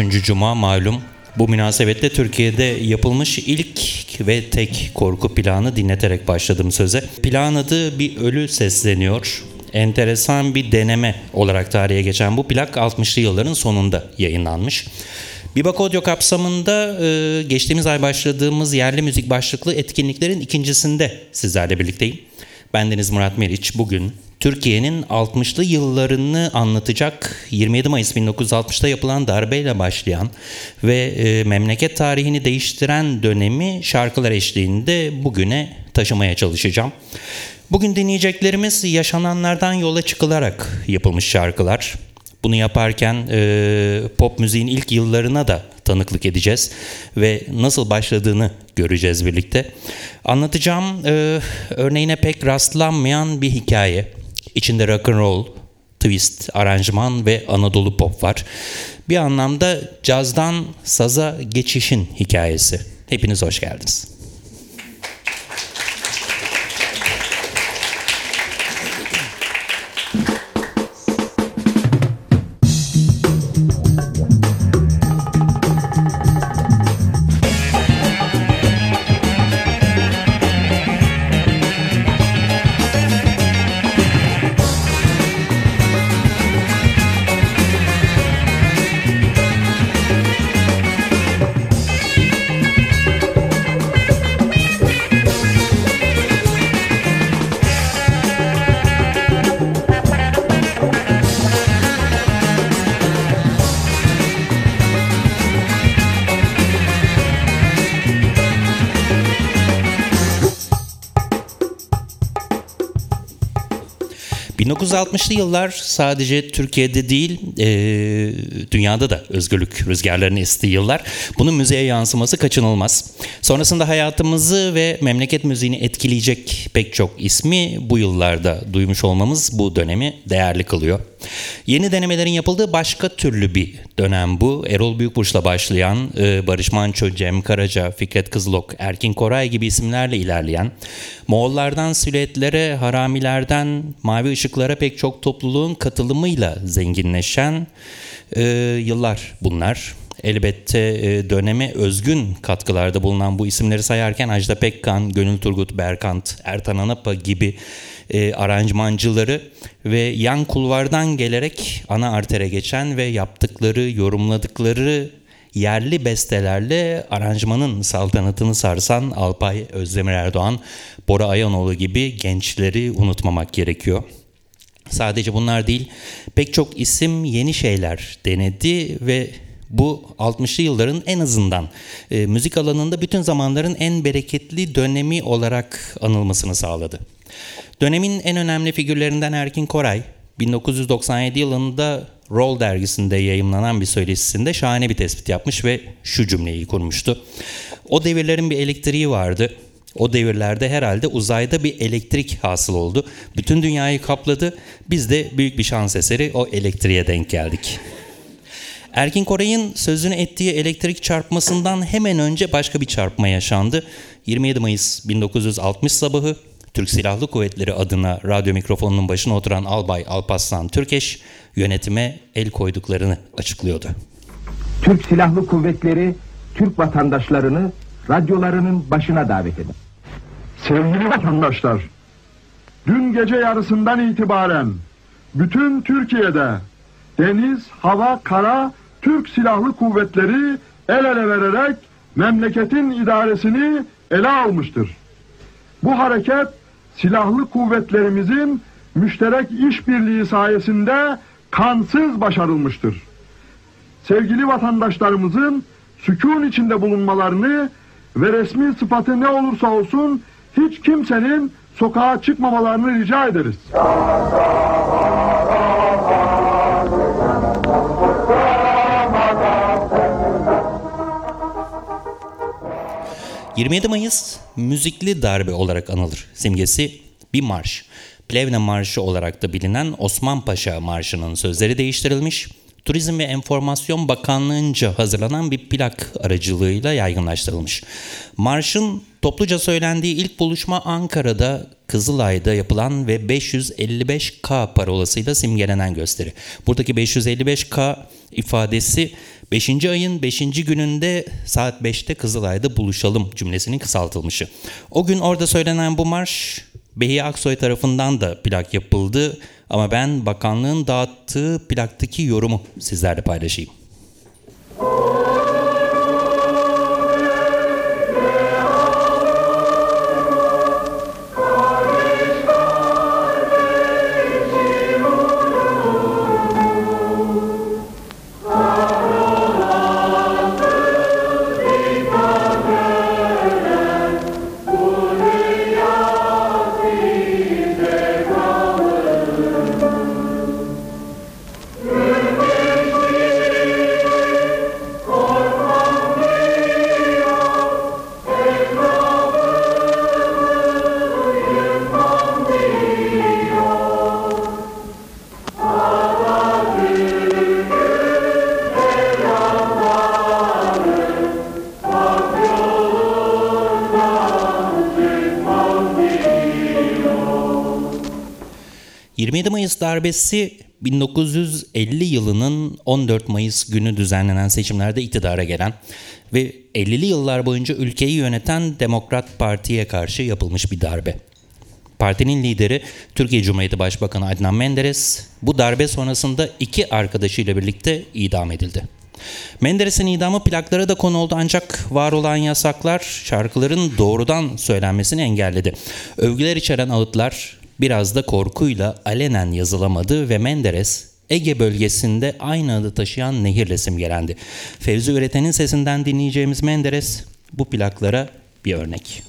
13. Cuma malum. Bu münasebetle Türkiye'de yapılmış ilk ve tek korku planı dinleterek başladım söze. Plan adı Bir Ölü Sesleniyor. Enteresan bir deneme olarak tarihe geçen bu plak 60'lı yılların sonunda yayınlanmış. Bibak Audio kapsamında e, geçtiğimiz ay başladığımız yerli müzik başlıklı etkinliklerin ikincisinde sizlerle birlikteyim. Bendeniz Murat Meriç. Bugün Türkiye'nin 60'lı yıllarını anlatacak 27 Mayıs 1960'da yapılan darbeyle başlayan ve e, memleket tarihini değiştiren dönemi şarkılar eşliğinde bugüne taşımaya çalışacağım. Bugün dinleyeceklerimiz yaşananlardan yola çıkılarak yapılmış şarkılar. Bunu yaparken e, pop müziğin ilk yıllarına da tanıklık edeceğiz ve nasıl başladığını göreceğiz birlikte. Anlatacağım e, örneğine pek rastlanmayan bir hikaye. İçinde rock and roll, twist, aranjman ve Anadolu pop var. Bir anlamda cazdan saza geçişin hikayesi. Hepiniz hoş geldiniz. 1960'lı yıllar sadece Türkiye'de değil e, dünyada da özgürlük rüzgarlarını estiği yıllar. Bunun müziğe yansıması kaçınılmaz. Sonrasında hayatımızı ve memleket müziğini etkileyecek pek çok ismi bu yıllarda duymuş olmamız bu dönemi değerli kılıyor. Yeni denemelerin yapıldığı başka türlü bir dönem bu. Erol Büyükburç'la başlayan e, Barış Manço, Cem Karaca, Fikret Kızılok, Erkin Koray gibi isimlerle ilerleyen, Moğollardan silüetlere, haramilerden mavi ışıklara pek çok topluluğun katılımıyla zenginleşen e, yıllar bunlar. Elbette e, döneme özgün katkılarda bulunan bu isimleri sayarken Ajda Pekkan, Gönül Turgut, Berkant, Ertan Anapa gibi e, aranjmancıları ve yan kulvardan gelerek ana artere geçen ve yaptıkları, yorumladıkları yerli bestelerle aranjmanın saltanatını sarsan Alpay Özdemir Erdoğan, Bora Ayanoğlu gibi gençleri unutmamak gerekiyor. Sadece bunlar değil, pek çok isim yeni şeyler denedi ve bu 60'lı yılların en azından e, müzik alanında bütün zamanların en bereketli dönemi olarak anılmasını sağladı. Dönemin en önemli figürlerinden Erkin Koray, 1997 yılında Roll dergisinde yayımlanan bir söyleşisinde şahane bir tespit yapmış ve şu cümleyi kurmuştu. O devirlerin bir elektriği vardı. O devirlerde herhalde uzayda bir elektrik hasıl oldu. Bütün dünyayı kapladı. Biz de büyük bir şans eseri o elektriğe denk geldik. Erkin Koray'ın sözünü ettiği elektrik çarpmasından hemen önce başka bir çarpma yaşandı. 27 Mayıs 1960 sabahı Türk Silahlı Kuvvetleri adına radyo mikrofonunun başına oturan Albay Alpaslan Türkeş yönetime el koyduklarını açıklıyordu. Türk Silahlı Kuvvetleri Türk vatandaşlarını radyolarının başına davet eder. Sevgili vatandaşlar, dün gece yarısından itibaren bütün Türkiye'de deniz, hava, kara Türk Silahlı Kuvvetleri el ele vererek memleketin idaresini ele almıştır. Bu hareket silahlı kuvvetlerimizin müşterek işbirliği sayesinde kansız başarılmıştır. Sevgili vatandaşlarımızın sükun içinde bulunmalarını ve resmi sıfatı ne olursa olsun hiç kimsenin sokağa çıkmamalarını rica ederiz. 27 Mayıs müzikli darbe olarak anılır. Simgesi bir marş. Plevne Marşı olarak da bilinen Osman Paşa Marşı'nın sözleri değiştirilmiş. Turizm ve Enformasyon Bakanlığı'nca hazırlanan bir plak aracılığıyla yaygınlaştırılmış. Marşın topluca söylendiği ilk buluşma Ankara'da Kızılay'da yapılan ve 555K parolasıyla simgelenen gösteri. Buradaki 555K ifadesi 5. ayın 5. gününde saat 5'te Kızılay'da buluşalım cümlesinin kısaltılmışı. O gün orada söylenen bu marş Behi Aksoy tarafından da plak yapıldı ama ben bakanlığın dağıttığı plaktaki yorumu sizlerle paylaşayım. Mayıs darbesi 1950 yılının 14 Mayıs günü düzenlenen seçimlerde iktidara gelen ve 50'li yıllar boyunca ülkeyi yöneten Demokrat Parti'ye karşı yapılmış bir darbe. Partinin lideri Türkiye Cumhuriyeti Başbakanı Adnan Menderes bu darbe sonrasında iki arkadaşıyla birlikte idam edildi. Menderes'in idamı plaklara da konu oldu ancak var olan yasaklar şarkıların doğrudan söylenmesini engelledi. Övgüler içeren ağıtlar biraz da korkuyla alenen yazılamadı ve Menderes Ege bölgesinde aynı adı taşıyan nehirle simgelendi. Fevzi Üreten'in sesinden dinleyeceğimiz Menderes bu plaklara bir örnek.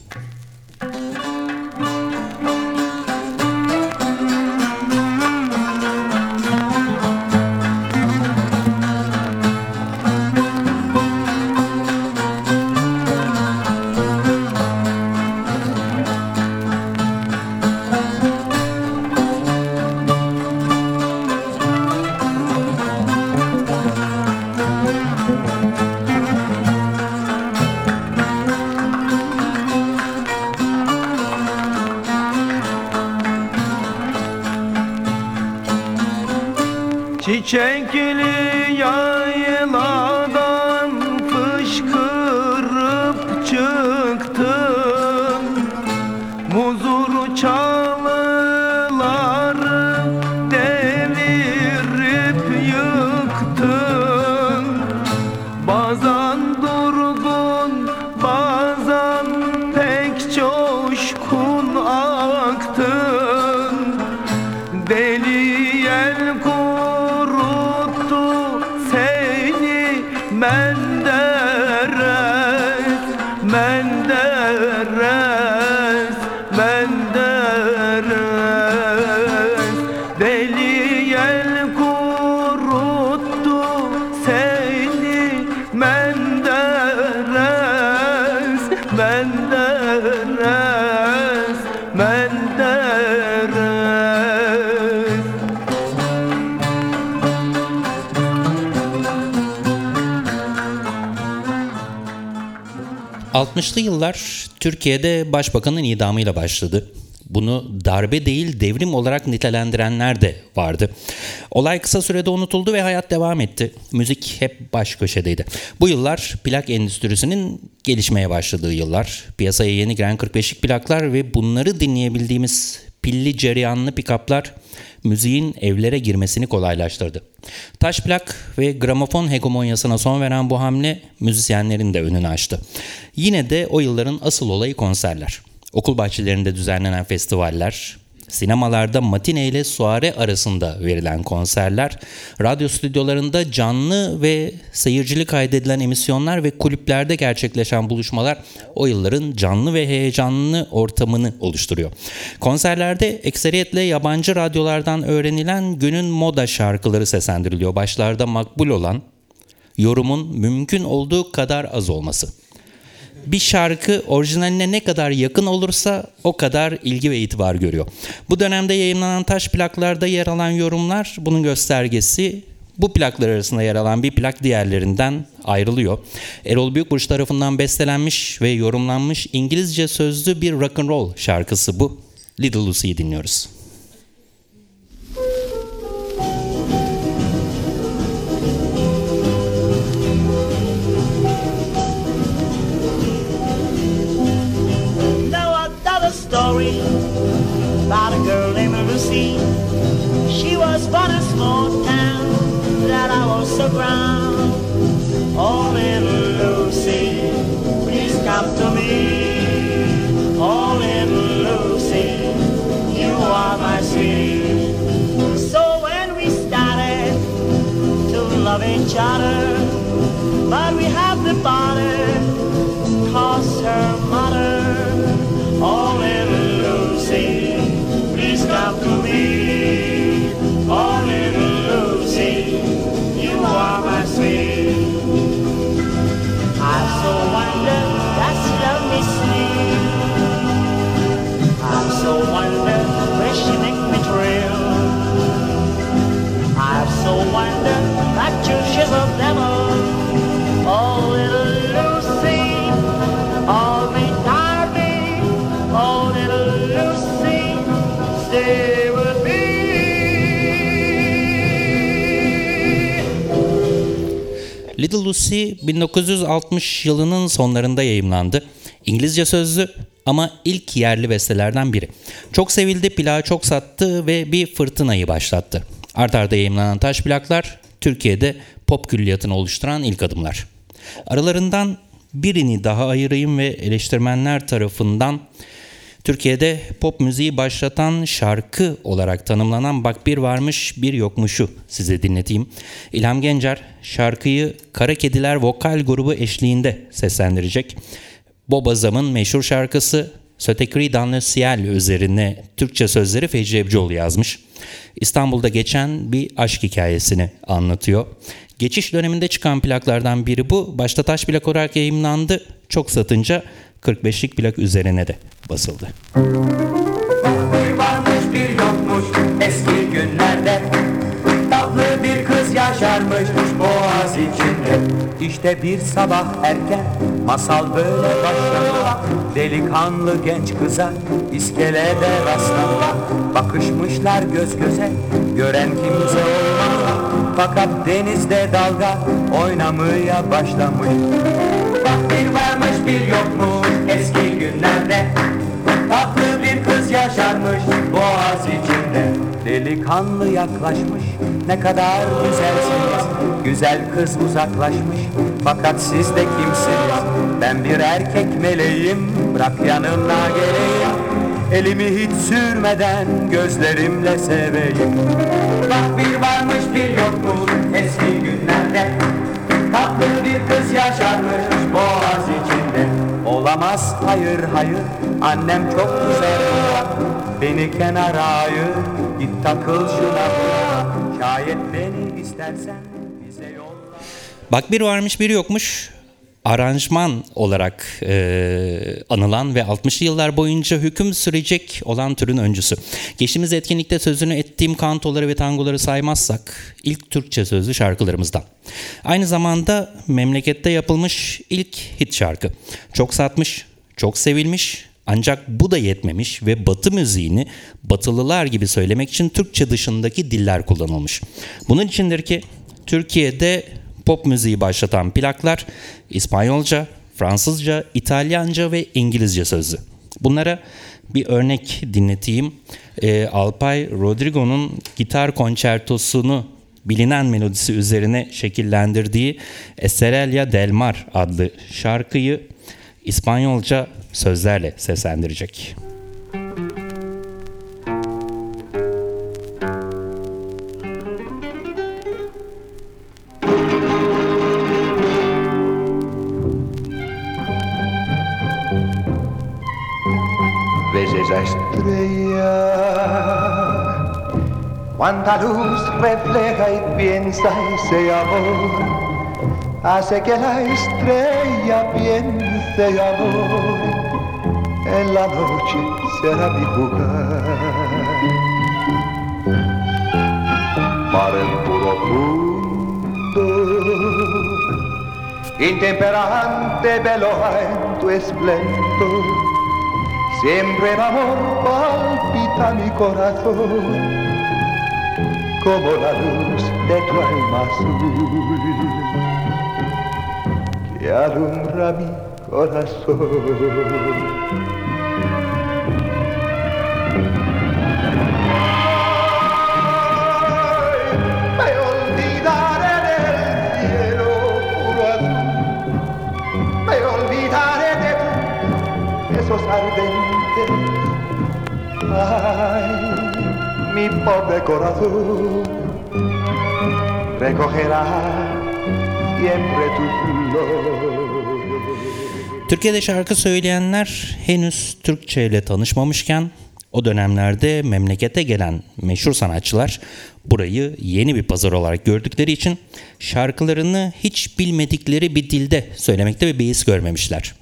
60'lı yıllar Türkiye'de başbakanın idamıyla başladı. Bunu darbe değil devrim olarak nitelendirenler de vardı. Olay kısa sürede unutuldu ve hayat devam etti. Müzik hep baş köşedeydi. Bu yıllar plak endüstrisinin gelişmeye başladığı yıllar. Piyasaya yeni giren 45'lik plaklar ve bunları dinleyebildiğimiz pilli cereyanlı pikaplar müziğin evlere girmesini kolaylaştırdı. Taş plak ve gramofon hegemonyasına son veren bu hamle müzisyenlerin de önünü açtı. Yine de o yılların asıl olayı konserler. Okul bahçelerinde düzenlenen festivaller, sinemalarda matine ile suare arasında verilen konserler, radyo stüdyolarında canlı ve seyircili kaydedilen emisyonlar ve kulüplerde gerçekleşen buluşmalar o yılların canlı ve heyecanlı ortamını oluşturuyor. Konserlerde ekseriyetle yabancı radyolardan öğrenilen günün moda şarkıları seslendiriliyor. Başlarda makbul olan yorumun mümkün olduğu kadar az olması. Bir şarkı orijinaline ne kadar yakın olursa o kadar ilgi ve itibar görüyor. Bu dönemde yayınlanan taş plaklarda yer alan yorumlar bunun göstergesi. Bu plaklar arasında yer alan bir plak diğerlerinden ayrılıyor. Erol Büyükburç tarafından bestelenmiş ve yorumlanmış İngilizce sözlü bir rock and roll şarkısı bu. Little Lucy'yi dinliyoruz. Each but we have the bother, cause her Little Lucy 1960 yılının sonlarında yayımlandı. İngilizce sözlü ama ilk yerli bestelerden biri. Çok sevildi, plağı çok sattı ve bir fırtınayı başlattı. Art arda yayımlanan taş plaklar Türkiye'de pop külliyatını oluşturan ilk adımlar. Aralarından birini daha ayırayım ve eleştirmenler tarafından Türkiye'de pop müziği başlatan şarkı olarak tanımlanan Bak Bir Varmış Bir Yokmuş'u size dinleteyim. İlham Gencer şarkıyı Kara Kediler vokal grubu eşliğinde seslendirecek. Bob Azam'ın meşhur şarkısı Sötekri Danle Ciel üzerine Türkçe sözleri Fecri Ebcioğlu yazmış. İstanbul'da geçen bir aşk hikayesini anlatıyor. Geçiş döneminde çıkan plaklardan biri bu. Başta taş plak olarak yayımlandı. Çok satınca 45'lik plak üzerine de basıldı. Bir varmış bir yokmuş eski günlerde. Tatlı bir kız yaşarmış boğaz içinde. İşte bir sabah erken masal böyle başladı Delikanlı genç kıza iskelede rastladı Bakışmışlar göz göze gören kimse olmaz. Fakat denizde dalga oynamaya başlamış bir varmış bir yokmuş eski günlerde. Tatlı bir kız yaşarmış boğaz içinde. Delikanlı yaklaşmış ne kadar güzelsiniz. Güzel kız uzaklaşmış fakat siz de kimsiniz? Ben bir erkek meleğim bırak yanına geleyim. Elimi hiç sürmeden gözlerimle seveyim. Bak bir varmış bir yokmuş eski günlerde. Tatlı bir kız yaşarmış Olamaz. Hayır hayır. Annem çok güzel. Beni kenara ayır. Git takıl şuna. Şayet beni istersen bize yolla. Bak bir varmış biri yokmuş aranjman olarak e, anılan ve 60'lı yıllar boyunca hüküm sürecek olan türün öncüsü. Geçtiğimiz etkinlikte sözünü ettiğim kantoları ve tangoları saymazsak ilk Türkçe sözlü şarkılarımızdan. Aynı zamanda memlekette yapılmış ilk hit şarkı. Çok satmış, çok sevilmiş ancak bu da yetmemiş ve batı müziğini batılılar gibi söylemek için Türkçe dışındaki diller kullanılmış. Bunun içindir ki Türkiye'de pop müziği başlatan plaklar İspanyolca, Fransızca, İtalyanca ve İngilizce sözlü. Bunlara bir örnek dinleteyim. Ee, Alpay Rodrigo'nun gitar konçertosunu bilinen melodisi üzerine şekillendirdiği Estrella del Mar adlı şarkıyı İspanyolca sözlerle seslendirecek. Estrella. Cuánta luz refleja y piensa ese amor. Hace que la estrella piense amor. En la noche será mi jugar. Mar en profundo, intemperante veloa en tu esplendor. Siempre en amor palpita mi corazón, como la luz de tu alma azul, que alumbra mi corazón. me Ay, mi pobre corazón recogerá siempre tu. Türkiye'de şarkı söyleyenler henüz Türkçe ile tanışmamışken o dönemlerde memlekete gelen meşhur sanatçılar burayı yeni bir pazar olarak gördükleri için şarkılarını hiç bilmedikleri bir dilde söylemekte bir beis görmemişler.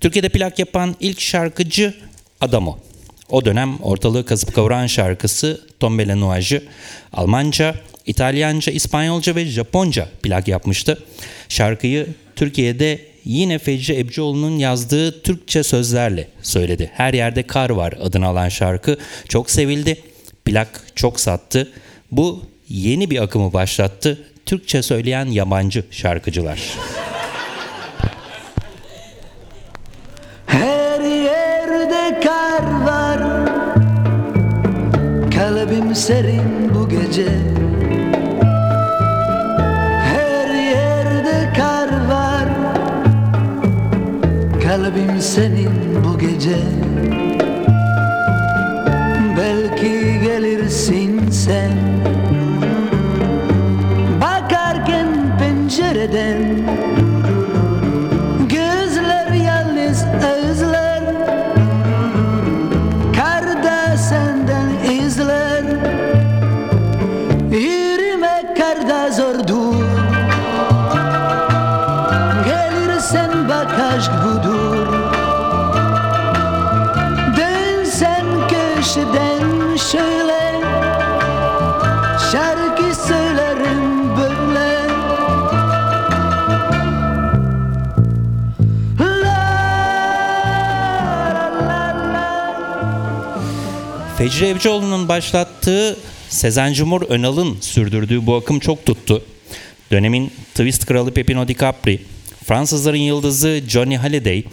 Türkiye'de plak yapan ilk şarkıcı Adamo. O dönem ortalığı kasıp kavuran şarkısı Tombele Nuage'ı Almanca, İtalyanca, İspanyolca ve Japonca plak yapmıştı. Şarkıyı Türkiye'de yine Fecri Ebcioğlu'nun yazdığı Türkçe sözlerle söyledi. Her yerde kar var adını alan şarkı çok sevildi. Plak çok sattı. Bu yeni bir akımı başlattı. Türkçe söyleyen yabancı şarkıcılar. Her yerde kar var Kalbim serin bu gece. Her yerde kar var. Kalbim senin bu gece. Belki gelirsin sen. Bakarken pencereden Fecri Evcioğlu'nun başlattığı Sezen Cumhur Önal'ın sürdürdüğü bu akım çok tuttu. Dönemin twist kralı Pepino Di Fransızların yıldızı Johnny Hallyday,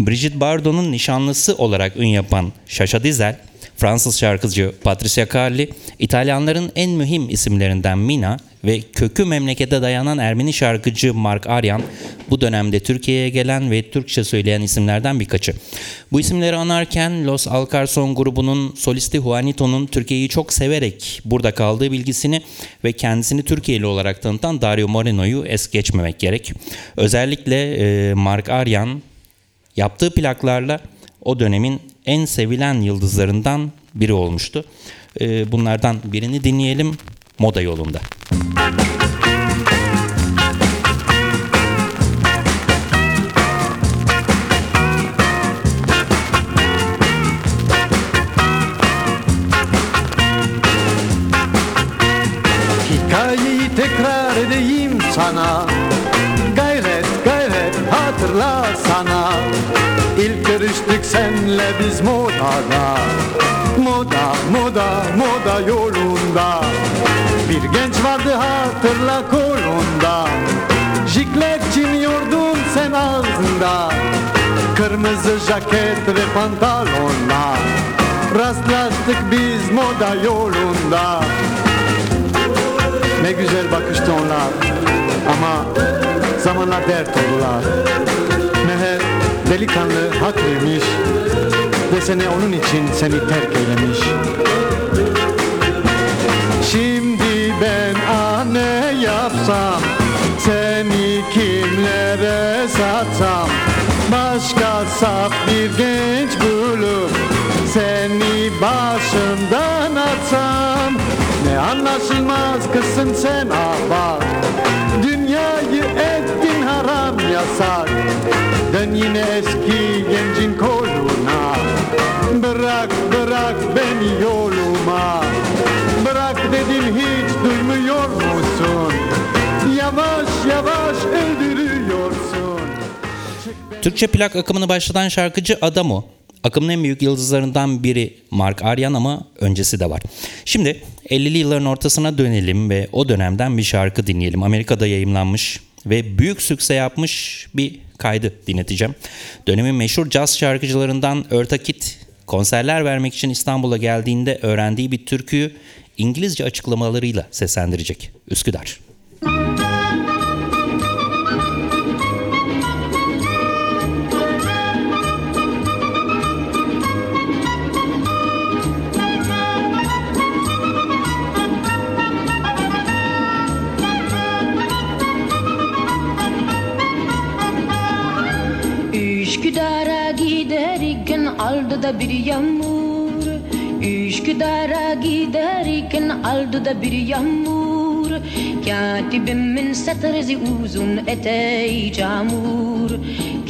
Brigitte Bardot'un nişanlısı olarak ün yapan Şaşa Dizel, Fransız şarkıcı Patricia Carli, İtalyanların en mühim isimlerinden Mina ve kökü memlekete dayanan Ermeni şarkıcı Mark Aryan bu dönemde Türkiye'ye gelen ve Türkçe söyleyen isimlerden birkaçı. Bu isimleri anarken Los Alcarson grubunun solisti Juanito'nun Türkiye'yi çok severek burada kaldığı bilgisini ve kendisini Türkiye'li olarak tanıtan Dario Moreno'yu es geçmemek gerek. Özellikle Mark Aryan yaptığı plaklarla o dönemin en sevilen yıldızlarından biri olmuştu. E, bunlardan birini dinleyelim Moda Yolunda. Hikayeyi tekrar edeyim sana Gayret gayret hatırla sana İlk görüştük senle biz modada. Moda moda moda yolunda. Bir genç vardı hatırla kolunda. Jiklet çimiyordun sen ağzında. Kırmızı jaket ve pantolonla. Rastlaştık biz moda yolunda. Ne güzel bakıştı onlar. Ama zamanla dert oldular Delikanlı haklıymış Desene onun için seni terk eylemiş. Şimdi ben ah ne yapsam Seni kimlere satsam? Başka saf bir genç bulup Seni başımdan atsam? Ne anlaşılmaz kızsın sen ah yasak Dön yine eski gencin koluna Bırak bırak beni yoluma Bırak dedim hiç duymuyor musun Yavaş yavaş öldürüyorsun Türkçe plak akımını başlatan şarkıcı Adamo. Akımın en büyük yıldızlarından biri Mark Aryan ama öncesi de var. Şimdi 50'li yılların ortasına dönelim ve o dönemden bir şarkı dinleyelim. Amerika'da yayımlanmış ve büyük sükse yapmış bir kaydı dinleteceğim. Dönemin meşhur caz şarkıcılarından Eartha Kitt konserler vermek için İstanbul'a geldiğinde öğrendiği bir türküyü İngilizce açıklamalarıyla seslendirecek. Üsküdar. Da bir yağmur. Üsküdar'a giderken aldı da bir yağmur. Katibimin satırızı uzun eteği camur.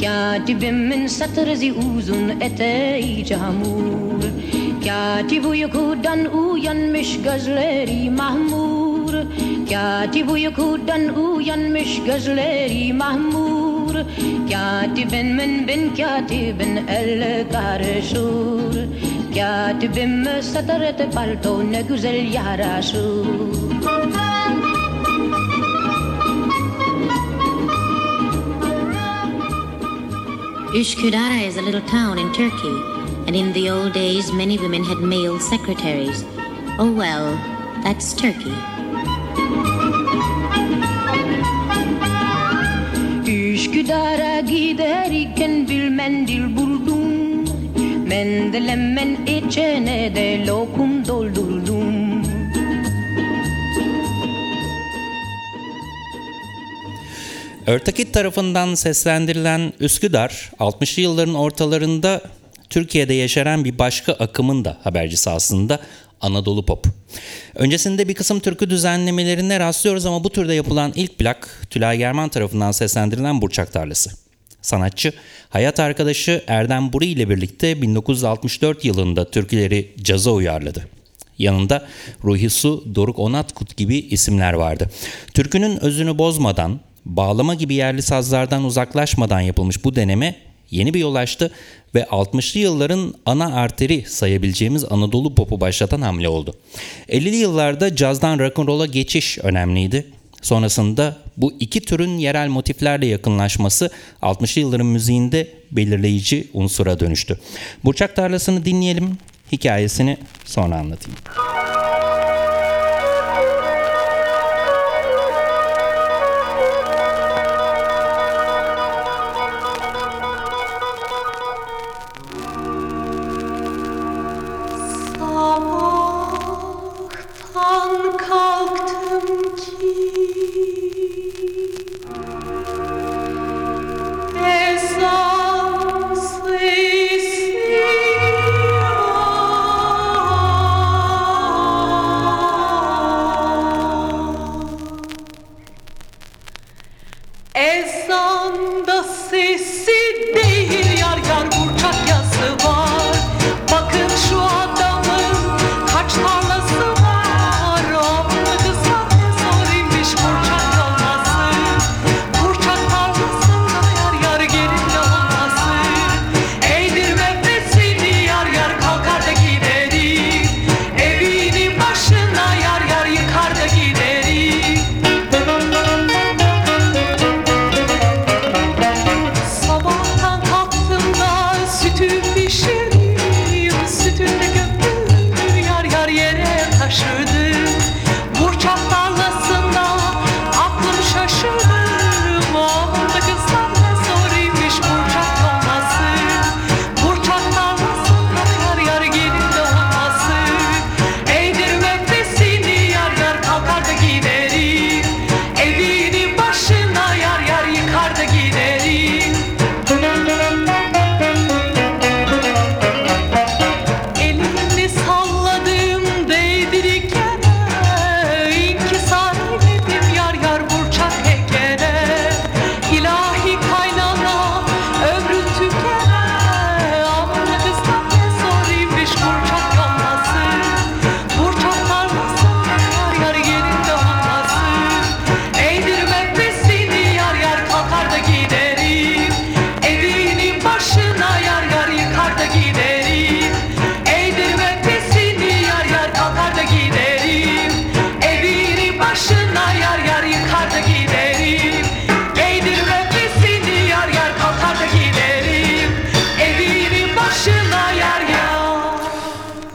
Katibimin satırızı uzun eteği camur. Katip uykudan uyanmış gözleri mahmur. Katip uykudan uyanmış gözleri mahmur Satırıt palto ne güzel yaraşır Üsküdar is a little town in Turkey, and in the old days many women had male secretaries. Oh well, that's Turkey. Üsküdar'a giderken bir mendil buldum. Mendelemen içine de lokum doldurdum Örtakit tarafından seslendirilen Üsküdar 60'lı yılların ortalarında Türkiye'de yaşaran bir başka akımın da habercisi aslında Anadolu Pop. Öncesinde bir kısım türkü düzenlemelerine rastlıyoruz ama bu türde yapılan ilk plak Tülay German tarafından seslendirilen Burçak Tarlası. Sanatçı, hayat arkadaşı Erdem Buri ile birlikte 1964 yılında türküleri caza uyarladı. Yanında Ruhi Su, Doruk Onatkut gibi isimler vardı. Türkünün özünü bozmadan, bağlama gibi yerli sazlardan uzaklaşmadan yapılmış bu deneme yeni bir yol açtı ve 60'lı yılların ana arteri sayabileceğimiz Anadolu popu başlatan hamle oldu. 50'li yıllarda cazdan rock'n'roll'a geçiş önemliydi. Sonrasında bu iki türün yerel motiflerle yakınlaşması 60'lı yılların müziğinde belirleyici unsura dönüştü. Burçak tarlasını dinleyelim, hikayesini sonra anlatayım.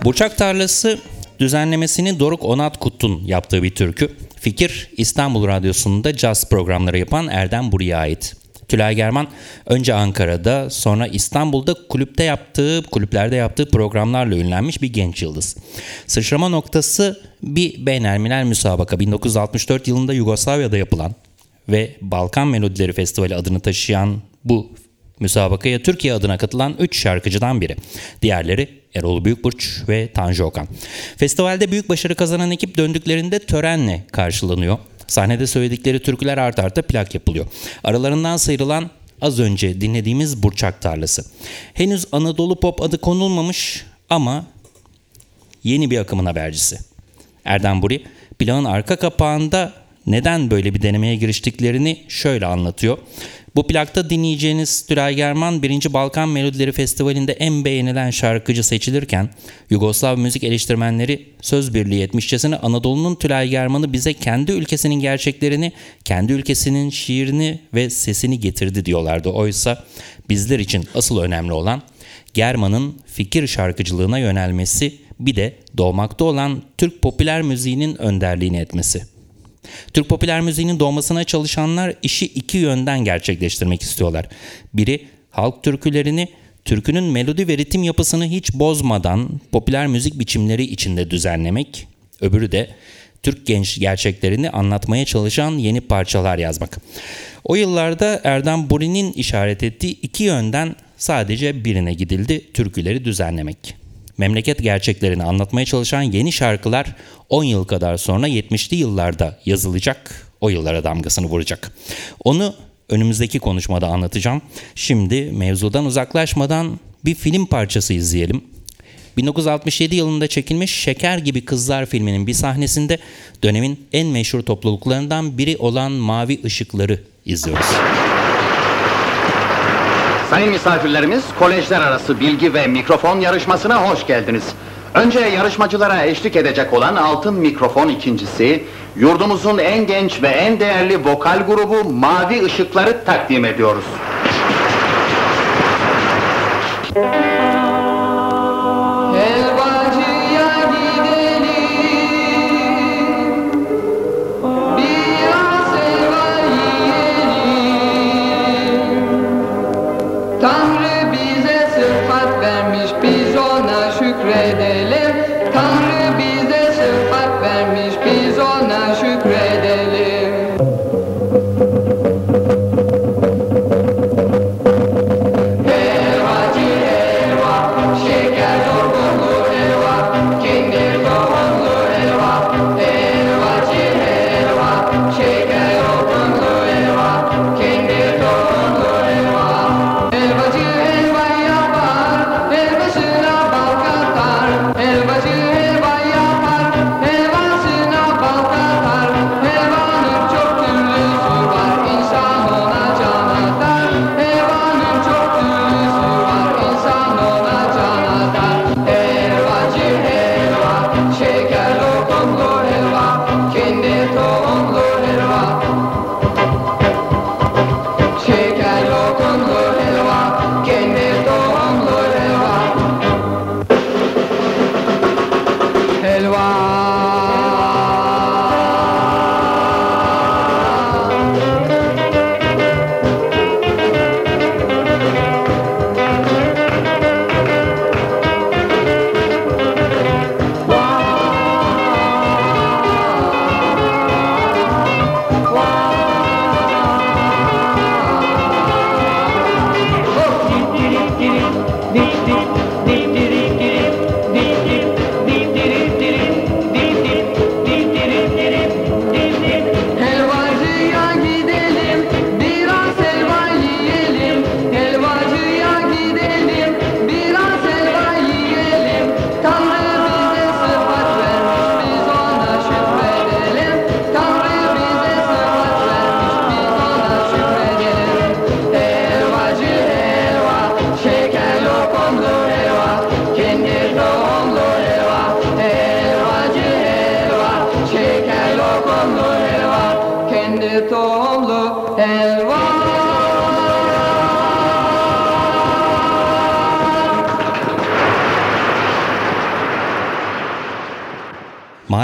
Burçak Tarlası düzenlemesini Doruk Onat Kut'un yaptığı bir türkü. Fikir İstanbul Radyosu'nda caz programları yapan Erdem Buraya ait. Tülay German önce Ankara'da sonra İstanbul'da kulüpte yaptığı, kulüplerde yaptığı programlarla ünlenmiş bir genç yıldız. Sıçrama noktası bir beynelminel müsabaka 1964 yılında Yugoslavya'da yapılan ve Balkan Melodileri Festivali adını taşıyan bu müsabakaya Türkiye adına katılan 3 şarkıcıdan biri. Diğerleri Erol Büyükburç ve Tanju Okan. Festivalde büyük başarı kazanan ekip döndüklerinde törenle karşılanıyor. Sahnede söyledikleri türküler art arda plak yapılıyor. Aralarından sıyrılan az önce dinlediğimiz Burçak Tarlası. Henüz Anadolu Pop adı konulmamış ama yeni bir akımın habercisi. Erdem Buri plağın arka kapağında neden böyle bir denemeye giriştiklerini şöyle anlatıyor. Bu plakta dinleyeceğiniz Tülay German 1. Balkan Melodileri Festivali'nde en beğenilen şarkıcı seçilirken Yugoslav müzik eleştirmenleri söz birliği etmişçesine Anadolu'nun Tülay German'ı bize kendi ülkesinin gerçeklerini, kendi ülkesinin şiirini ve sesini getirdi diyorlardı. Oysa bizler için asıl önemli olan German'ın fikir şarkıcılığına yönelmesi bir de doğmakta olan Türk popüler müziğinin önderliğini etmesi. Türk popüler müziğinin doğmasına çalışanlar işi iki yönden gerçekleştirmek istiyorlar. Biri halk türkülerini türkünün melodi ve ritim yapısını hiç bozmadan popüler müzik biçimleri içinde düzenlemek. Öbürü de Türk genç gerçeklerini anlatmaya çalışan yeni parçalar yazmak. O yıllarda Erdem Buri'nin işaret ettiği iki yönden sadece birine gidildi, türküleri düzenlemek memleket gerçeklerini anlatmaya çalışan yeni şarkılar 10 yıl kadar sonra 70'li yıllarda yazılacak, o yıllara damgasını vuracak. Onu önümüzdeki konuşmada anlatacağım. Şimdi mevzudan uzaklaşmadan bir film parçası izleyelim. 1967 yılında çekilmiş Şeker Gibi Kızlar filminin bir sahnesinde dönemin en meşhur topluluklarından biri olan Mavi Işıkları izliyoruz. Sayın misafirlerimiz, kolejler arası bilgi ve mikrofon yarışmasına hoş geldiniz. Önce yarışmacılara eşlik edecek olan altın mikrofon ikincisi, yurdumuzun en genç ve en değerli vokal grubu Mavi Işıkları takdim ediyoruz.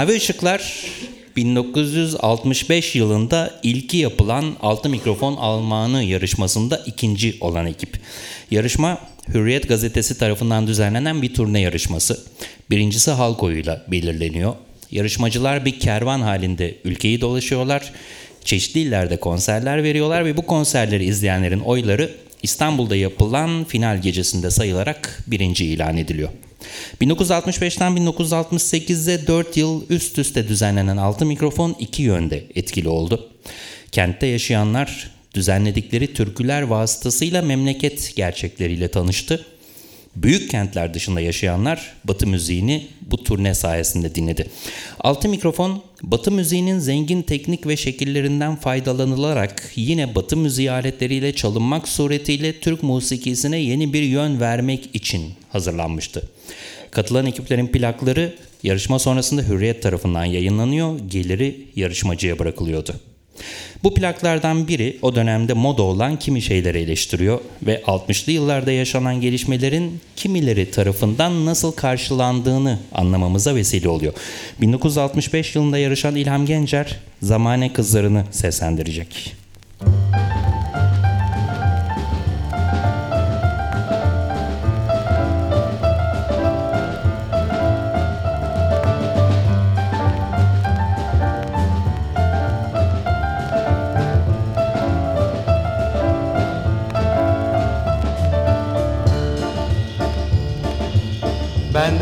Mavi Işıklar 1965 yılında ilki yapılan altı mikrofon almanı yarışmasında ikinci olan ekip. Yarışma Hürriyet gazetesi tarafından düzenlenen bir turne yarışması. Birincisi halk oyuyla belirleniyor. Yarışmacılar bir kervan halinde ülkeyi dolaşıyorlar. Çeşitli illerde konserler veriyorlar ve bu konserleri izleyenlerin oyları İstanbul'da yapılan final gecesinde sayılarak birinci ilan ediliyor. 1965'ten 1968'e 4 yıl üst üste düzenlenen altı mikrofon iki yönde etkili oldu. Kentte yaşayanlar düzenledikleri türküler vasıtasıyla memleket gerçekleriyle tanıştı. Büyük kentler dışında yaşayanlar Batı müziğini bu turne sayesinde dinledi. Altı mikrofon Batı müziğinin zengin teknik ve şekillerinden faydalanılarak yine Batı müziği aletleriyle çalınmak suretiyle Türk musikisine yeni bir yön vermek için hazırlanmıştı. Katılan ekiplerin plakları yarışma sonrasında Hürriyet tarafından yayınlanıyor, geliri yarışmacıya bırakılıyordu. Bu plaklardan biri o dönemde moda olan kimi şeyleri eleştiriyor ve 60'lı yıllarda yaşanan gelişmelerin kimileri tarafından nasıl karşılandığını anlamamıza vesile oluyor. 1965 yılında yarışan İlham Gencer Zamane Kızlarını seslendirecek.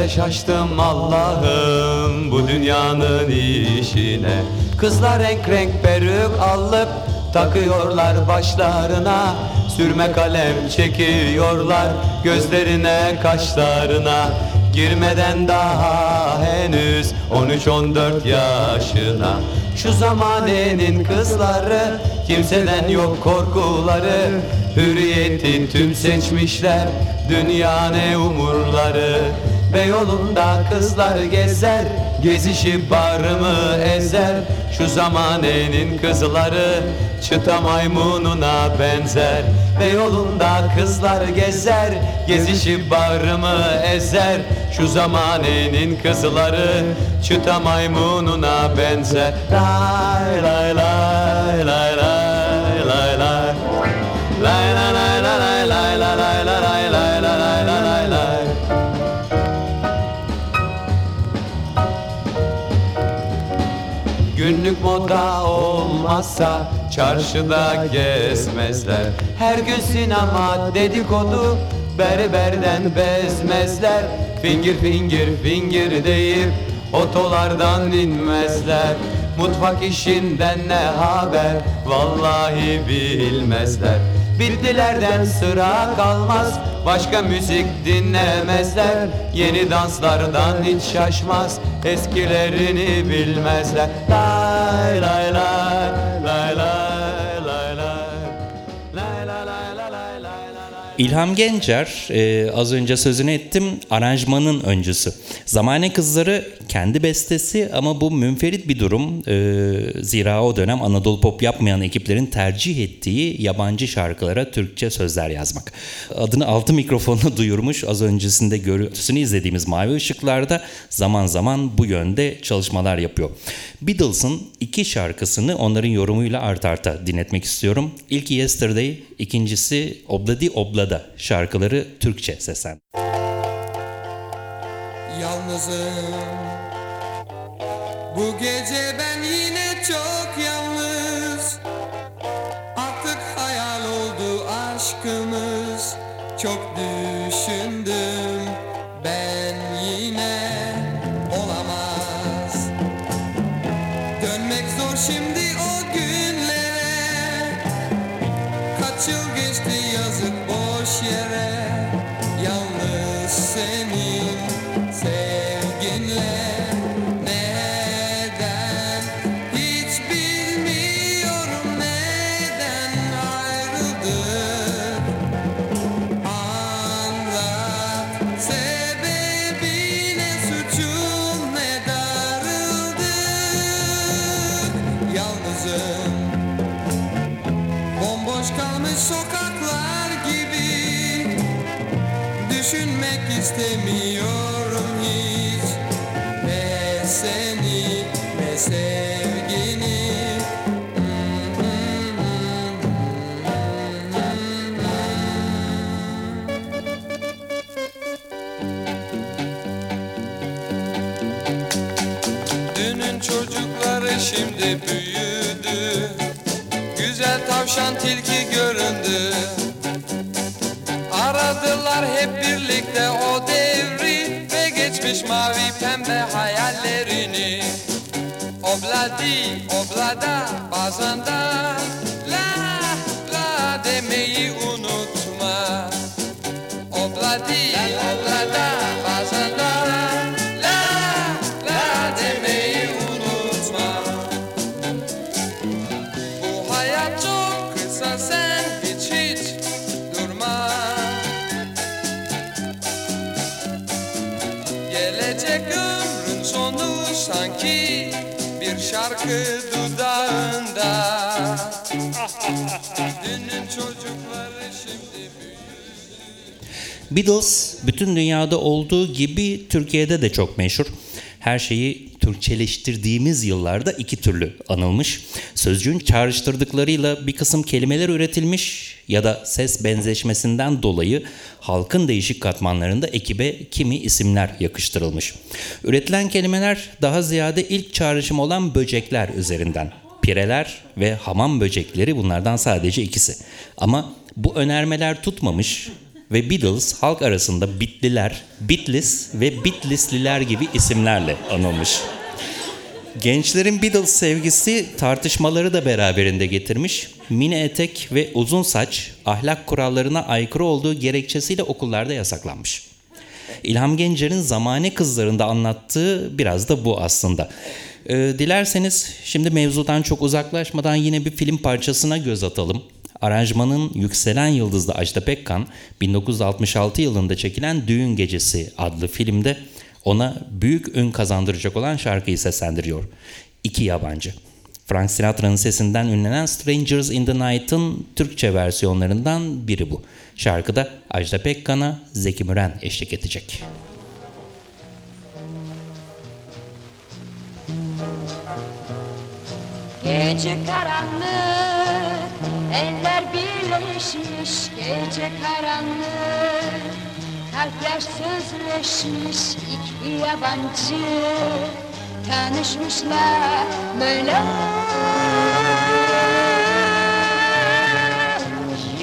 Şaştım Allah'ım bu dünyanın işine. Kızlar renk renk peruk alıp takıyorlar başlarına. Sürme kalem çekiyorlar gözlerine kaşlarına. Girmeden daha henüz 13-14 yaşına. Şu zamanenin kızları kimseden yok korkuları. Hürriyeti tüm seçmişler dünya ne umurları Beyoğlu'nda kızlar gezer Gezişi barımı ezer. Şu zamanenin kızları Çıta maymununa benzer. Beyoğlu'nda kızlar gezer Gezişi barımı ezer. Şu zamanenin kızları Çıta maymununa benzer. Lay lay lay lay lay Günlük moda olmazsa çarşıda gezmezler. Her gün sinema dedikodu berberden bezmezler. Fingir fingir fingir deyip otolardan inmezler. Mutfak işinden ne haber? Vallahi bilmezler Bildilerden sıra kalmaz. Başka müzik dinlemezler. Yeni danslardan hiç şaşmaz. Eskilerini bilmezler. Lay lay lay İlham Gencer e, az önce sözünü ettim aranjmanın öncüsü. Zamane Kızları kendi bestesi ama bu münferit bir durum. E, zira o dönem Anadolu Pop yapmayan ekiplerin tercih ettiği yabancı şarkılara Türkçe sözler yazmak. Adını altı mikrofonla duyurmuş az öncesinde görüntüsünü izlediğimiz Mavi Işıklar'da zaman zaman bu yönde çalışmalar yapıyor. Beatles'ın iki şarkısını onların yorumuyla art arta dinletmek istiyorum. İlki Yesterday, ikincisi Obladi Oblada şarkıları Türkçe seslen. Yalnızım Bu gece ben Sokaklar gibi. Düşünmek istemiyorum hiç. Ne seni ne sevgini. Dünün çocukları şimdi büyüdü. Güzel tavşan tilki gör Aradılar hep birlikte o devri Ve geçmiş mavi pembe hayallerini. Obladi oblada bazen de La la demeyi unutma. Obladi oblada bazen Beatles bütün dünyada olduğu gibi Türkiye'de de çok meşhur. Her şeyi Türkçeleştirdiğimiz yıllarda iki türlü anılmış. Sözcüğün çağrıştırdıklarıyla bir kısım kelimeler üretilmiş ya da ses benzeşmesinden dolayı halkın değişik katmanlarında ekibe kimi isimler yakıştırılmış. Üretilen kelimeler daha ziyade ilk çağrışım olan böcekler üzerinden. Pireler ve hamam böcekleri bunlardan sadece ikisi. Ama bu önermeler tutmamış ve Beatles halk arasında Bitliler, Bitlis ve Bitlisliler gibi isimlerle anılmış. Gençlerin Beatles sevgisi tartışmaları da beraberinde getirmiş. Mini etek ve uzun saç ahlak kurallarına aykırı olduğu gerekçesiyle okullarda yasaklanmış. İlham Gencer'in Zamane Kızları'nda anlattığı biraz da bu aslında. Ee, dilerseniz şimdi mevzudan çok uzaklaşmadan yine bir film parçasına göz atalım. Aranjmanın Yükselen Yıldızlı Ajda Pekkan 1966 yılında çekilen Düğün Gecesi adlı filmde ona büyük ün kazandıracak olan şarkıyı seslendiriyor. İki yabancı. Frank Sinatra'nın sesinden ünlenen Strangers in the Night'ın Türkçe versiyonlarından biri bu. Şarkıda Ajda Pekkan'a Zeki Müren eşlik edecek. Gece karanlık, eller birleşmiş. Gece karanlık, kalpler sözleşmiş. İki yabancı tanışmışlar böyle.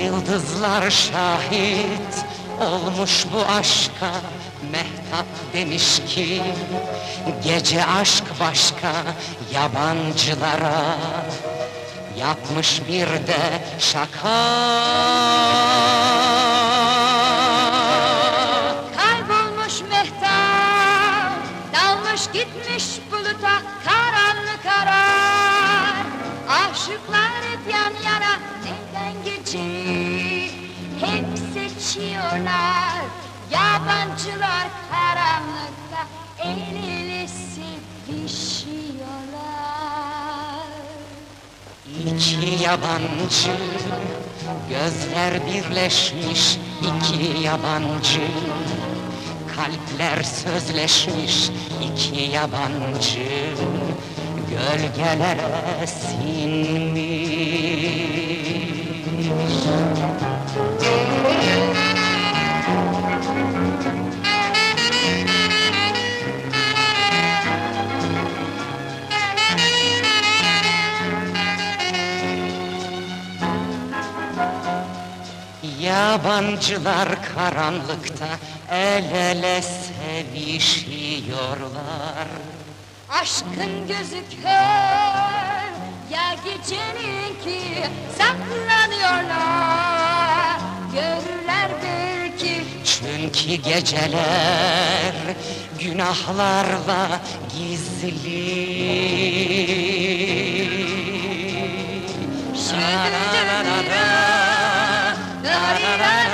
Yıldızlar şahit olmuş bu aşka Mehtap demiş ki gece aşk başka yabancılara Yapmış bir de şaka Kaybolmuş mehtap, dalmış gitmiş buluta karanlık karar. Aşıklar hep yan yana neden geceyi hep seçiyorlar. Yabancılar karanlıkta el ele sevişiyorlar. İki yabancı Gözler birleşmiş iki yabancı. Kalpler sözleşmiş iki yabancı. Gölgelere sinmiş Yabancılar karanlıkta el ele sevişiyorlar. Aşkın gözü kör ya geceninki saklanıyorlar. Görürler belki Çünkü geceler günahlarla gizli. Şöyle da da da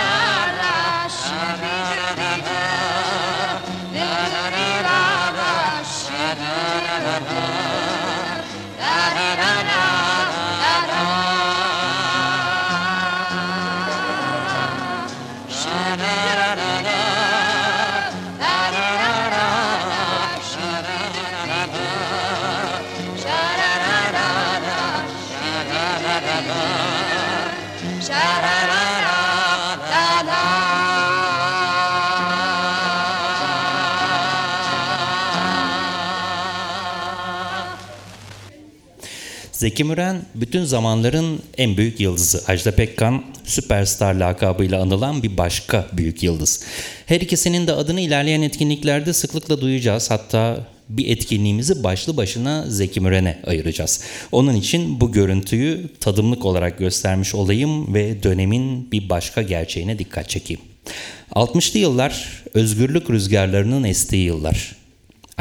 Zeki Müren bütün zamanların en büyük yıldızı. Ajda Pekkan süperstar lakabıyla anılan bir başka büyük yıldız. Her ikisinin de adını ilerleyen etkinliklerde sıklıkla duyacağız. Hatta bir etkinliğimizi başlı başına Zeki Müren'e ayıracağız. Onun için bu görüntüyü tadımlık olarak göstermiş olayım ve dönemin bir başka gerçeğine dikkat çekeyim. 60'lı yıllar özgürlük rüzgarlarının estiği yıllar.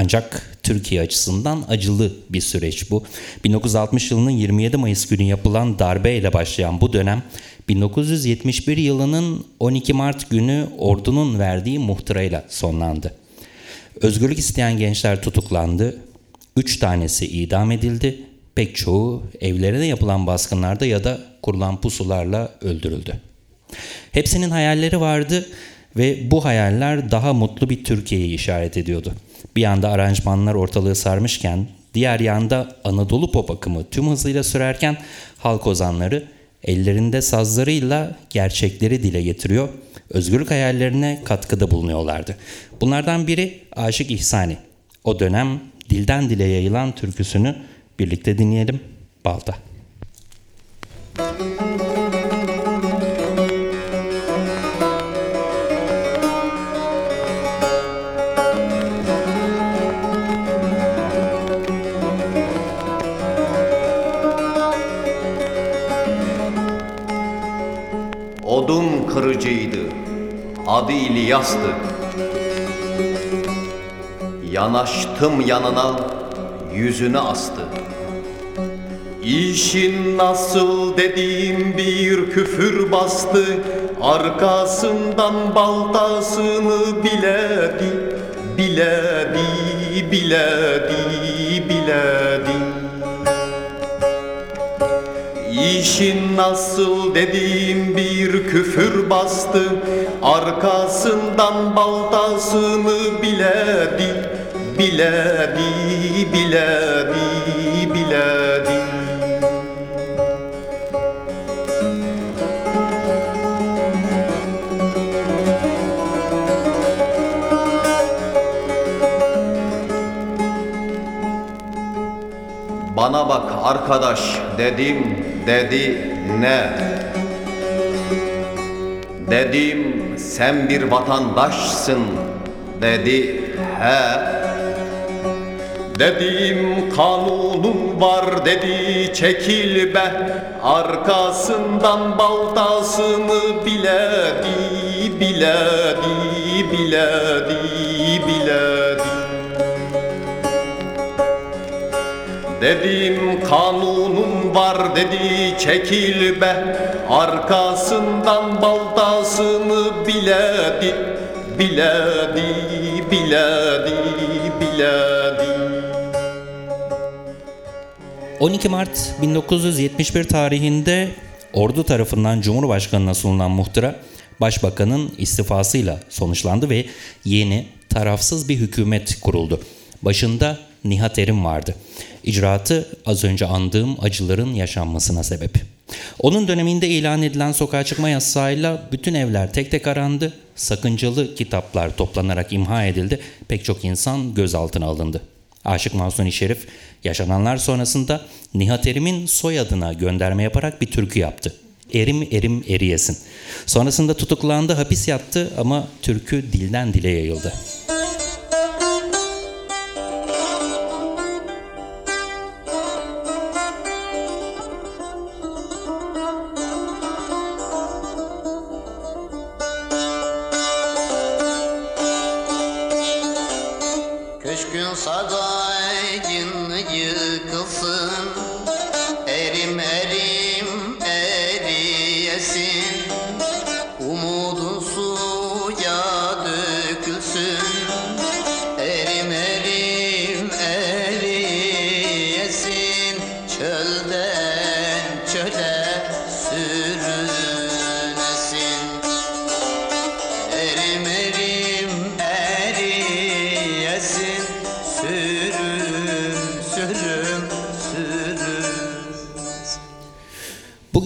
Ancak Türkiye açısından acılı bir süreç bu. 1960 yılının 27 Mayıs günü yapılan darbe ile başlayan bu dönem 1971 yılının 12 Mart günü ordunun verdiği muhtırayla sonlandı. Özgürlük isteyen gençler tutuklandı. Üç tanesi idam edildi. Pek çoğu evlerine yapılan baskınlarda ya da kurulan pusularla öldürüldü. Hepsinin hayalleri vardı ve bu hayaller daha mutlu bir Türkiye'yi işaret ediyordu. Bir yanda aranjmanlar ortalığı sarmışken, diğer yanda Anadolu pop akımı tüm hızıyla sürerken halk ozanları ellerinde sazlarıyla gerçekleri dile getiriyor, özgürlük hayallerine katkıda bulunuyorlardı. Bunlardan biri Aşık İhsani. O dönem dilden dile yayılan türküsünü birlikte dinleyelim. Balta. Odun kırıcıydı, adı İlyas'tı. Yanaştım yanına, yüzünü astı. İşin nasıl dediğim bir küfür bastı Arkasından baltasını biledi Biledi, biledi, biledi İşin nasıl dediğim bir küfür bastı. Arkasından baltasını biledi Biledi, biledi, biledi Bana bak arkadaş dedim dedi ne? Dedim sen bir vatandaşsın dedi he. Dedim kanunun var dedi çekil be Arkasından baltasını biledi biledi biledi biledi Dedim kanunun var dedi çekil be Arkasından baltasını biledi Biledi, biledi, biledi 12 Mart 1971 tarihinde ordu tarafından Cumhurbaşkanı'na sunulan muhtıra Başbakanın istifasıyla sonuçlandı ve yeni tarafsız bir hükümet kuruldu. Başında Nihat Erim vardı. İcraatı az önce andığım acıların yaşanmasına sebep. Onun döneminde ilan edilen sokağa çıkma yasağıyla bütün evler tek tek arandı, sakıncalı kitaplar toplanarak imha edildi, pek çok insan gözaltına alındı. Aşık Mahsuni Şerif yaşananlar sonrasında Nihat Erim'in soyadına gönderme yaparak bir türkü yaptı. Erim erim eriyesin. Sonrasında tutuklandı, hapis yattı ama türkü dilden dile yayıldı.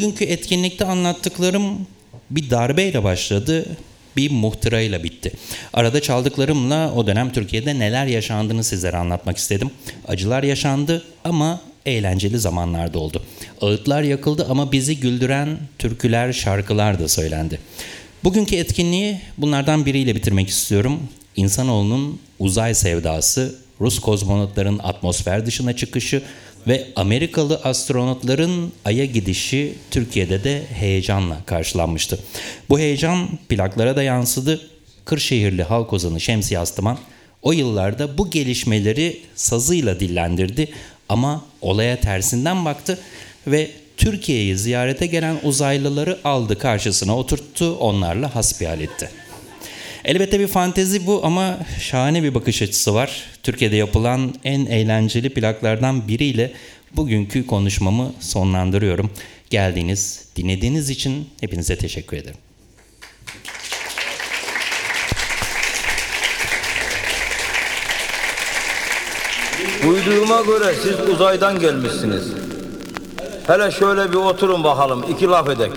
Bugünkü etkinlikte anlattıklarım bir darbeyle başladı, bir muhtırayla bitti. Arada çaldıklarımla o dönem Türkiye'de neler yaşandığını sizlere anlatmak istedim. Acılar yaşandı ama eğlenceli zamanlarda oldu. Ağıtlar yakıldı ama bizi güldüren türküler, şarkılar da söylendi. Bugünkü etkinliği bunlardan biriyle bitirmek istiyorum. İnsanoğlunun uzay sevdası, Rus kozmonotların atmosfer dışına çıkışı ve Amerikalı astronotların Ay'a gidişi Türkiye'de de heyecanla karşılanmıştı. Bu heyecan plaklara da yansıdı. Kırşehirli halk ozanı Şemsi Astıman o yıllarda bu gelişmeleri sazıyla dillendirdi ama olaya tersinden baktı ve Türkiye'yi ziyarete gelen uzaylıları aldı karşısına oturttu onlarla hasbihal etti. Elbette bir fantezi bu ama şahane bir bakış açısı var. Türkiye'de yapılan en eğlenceli plaklardan biriyle bugünkü konuşmamı sonlandırıyorum. Geldiğiniz, dinlediğiniz için hepinize teşekkür ederim. Duyduğuma göre siz uzaydan gelmişsiniz. Hele şöyle bir oturun bakalım, iki laf edek.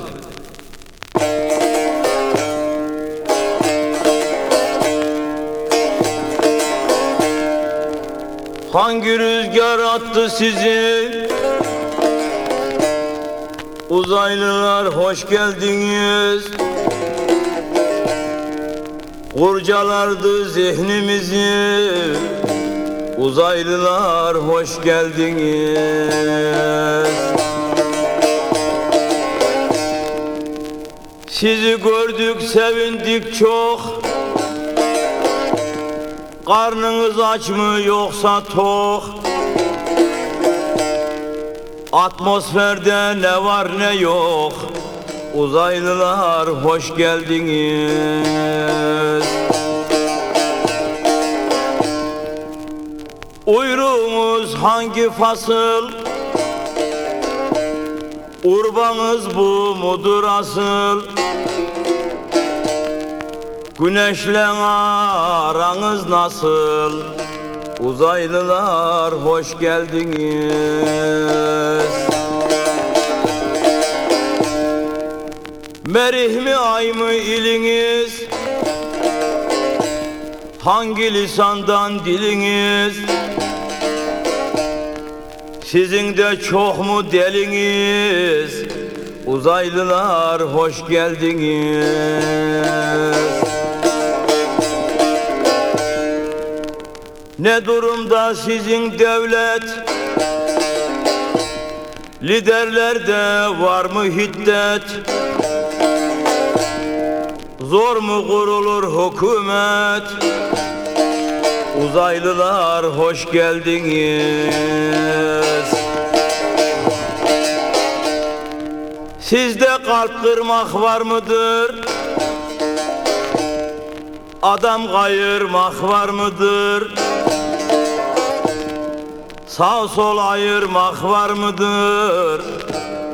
Hangi rüzgar attı sizi? Uzaylılar hoş geldiniz. Kurcalardı zihnimizi. Uzaylılar hoş geldiniz. Sizi gördük sevindik çok. Karnınız aç mı yoksa tok? Atmosferde ne var ne yok? Uzaylılar hoş geldiniz. Uyruğumuz hangi fasıl? Urbanız bu mudur asıl? Güneşle aranız nasıl? Uzaylılar hoş geldiniz. Merih mi ay mı iliniz? Hangi lisandan diliniz? Sizin de çok mu deliniz? Uzaylılar hoş geldiniz. Ne durumda sizin devlet? Liderlerde var mı hiddet? Zor mu kurulur hükümet? Uzaylılar hoş geldiniz. Sizde kalp kırmak var mıdır? Adam kayırmak var mıdır? Sağ sol ayırmak var mıdır?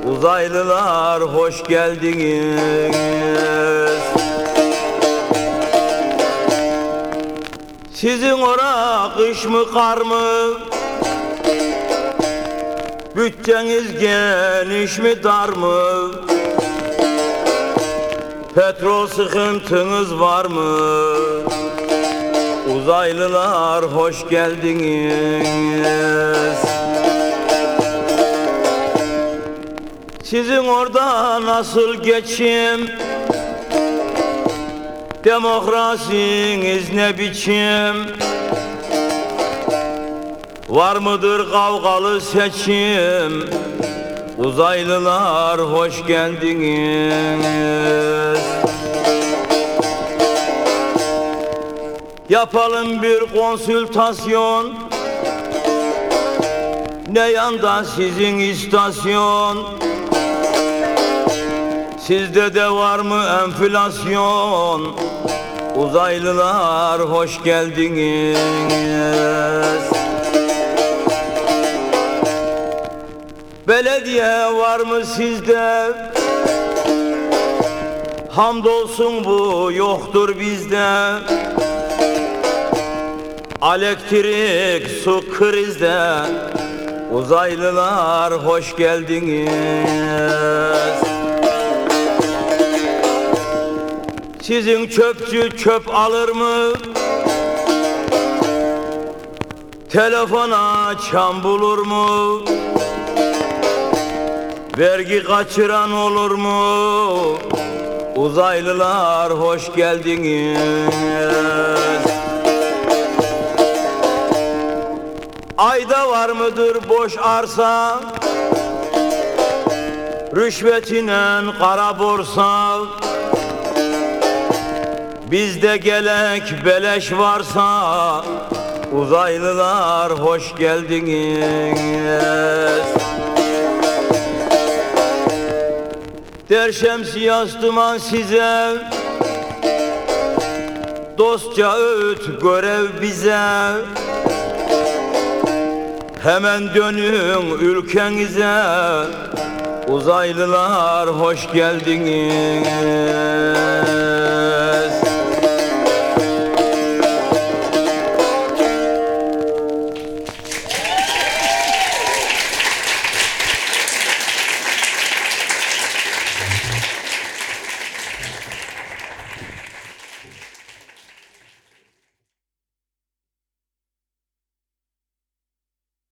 Uzaylılar hoş geldiniz. Sizin ora kış mı kar mı? Bütçeniz geniş mi dar mı? Petrol sıkıntınız var mı? Uzaylılar hoş geldiniz. Sizin orada nasıl geçim? Demokrasiniz ne biçim? Var mıdır kavgalı seçim? Uzaylılar hoş geldiniz. Yapalım bir konsültasyon. Ne yanda sizin istasyon? Sizde de var mı enflasyon? Uzaylılar hoş geldiniz. Belediye var mı sizde? Hamdolsun bu yoktur bizde. Elektrik su krizde. Uzaylılar hoş geldiniz. Sizin çöpçü çöp alır mı? Telefona çam bulur mu? Vergi kaçıran olur mu? Uzaylılar hoş geldiniz. Ayda var mıdır boş arsa? Rüşvetinen kara borsa. Bizde gelek beleş varsa Uzaylılar hoş geldiniz. Der şemsiyas duman size Dostça öğüt görev bize Hemen dönün ülkenize. Uzaylılar hoş geldiniz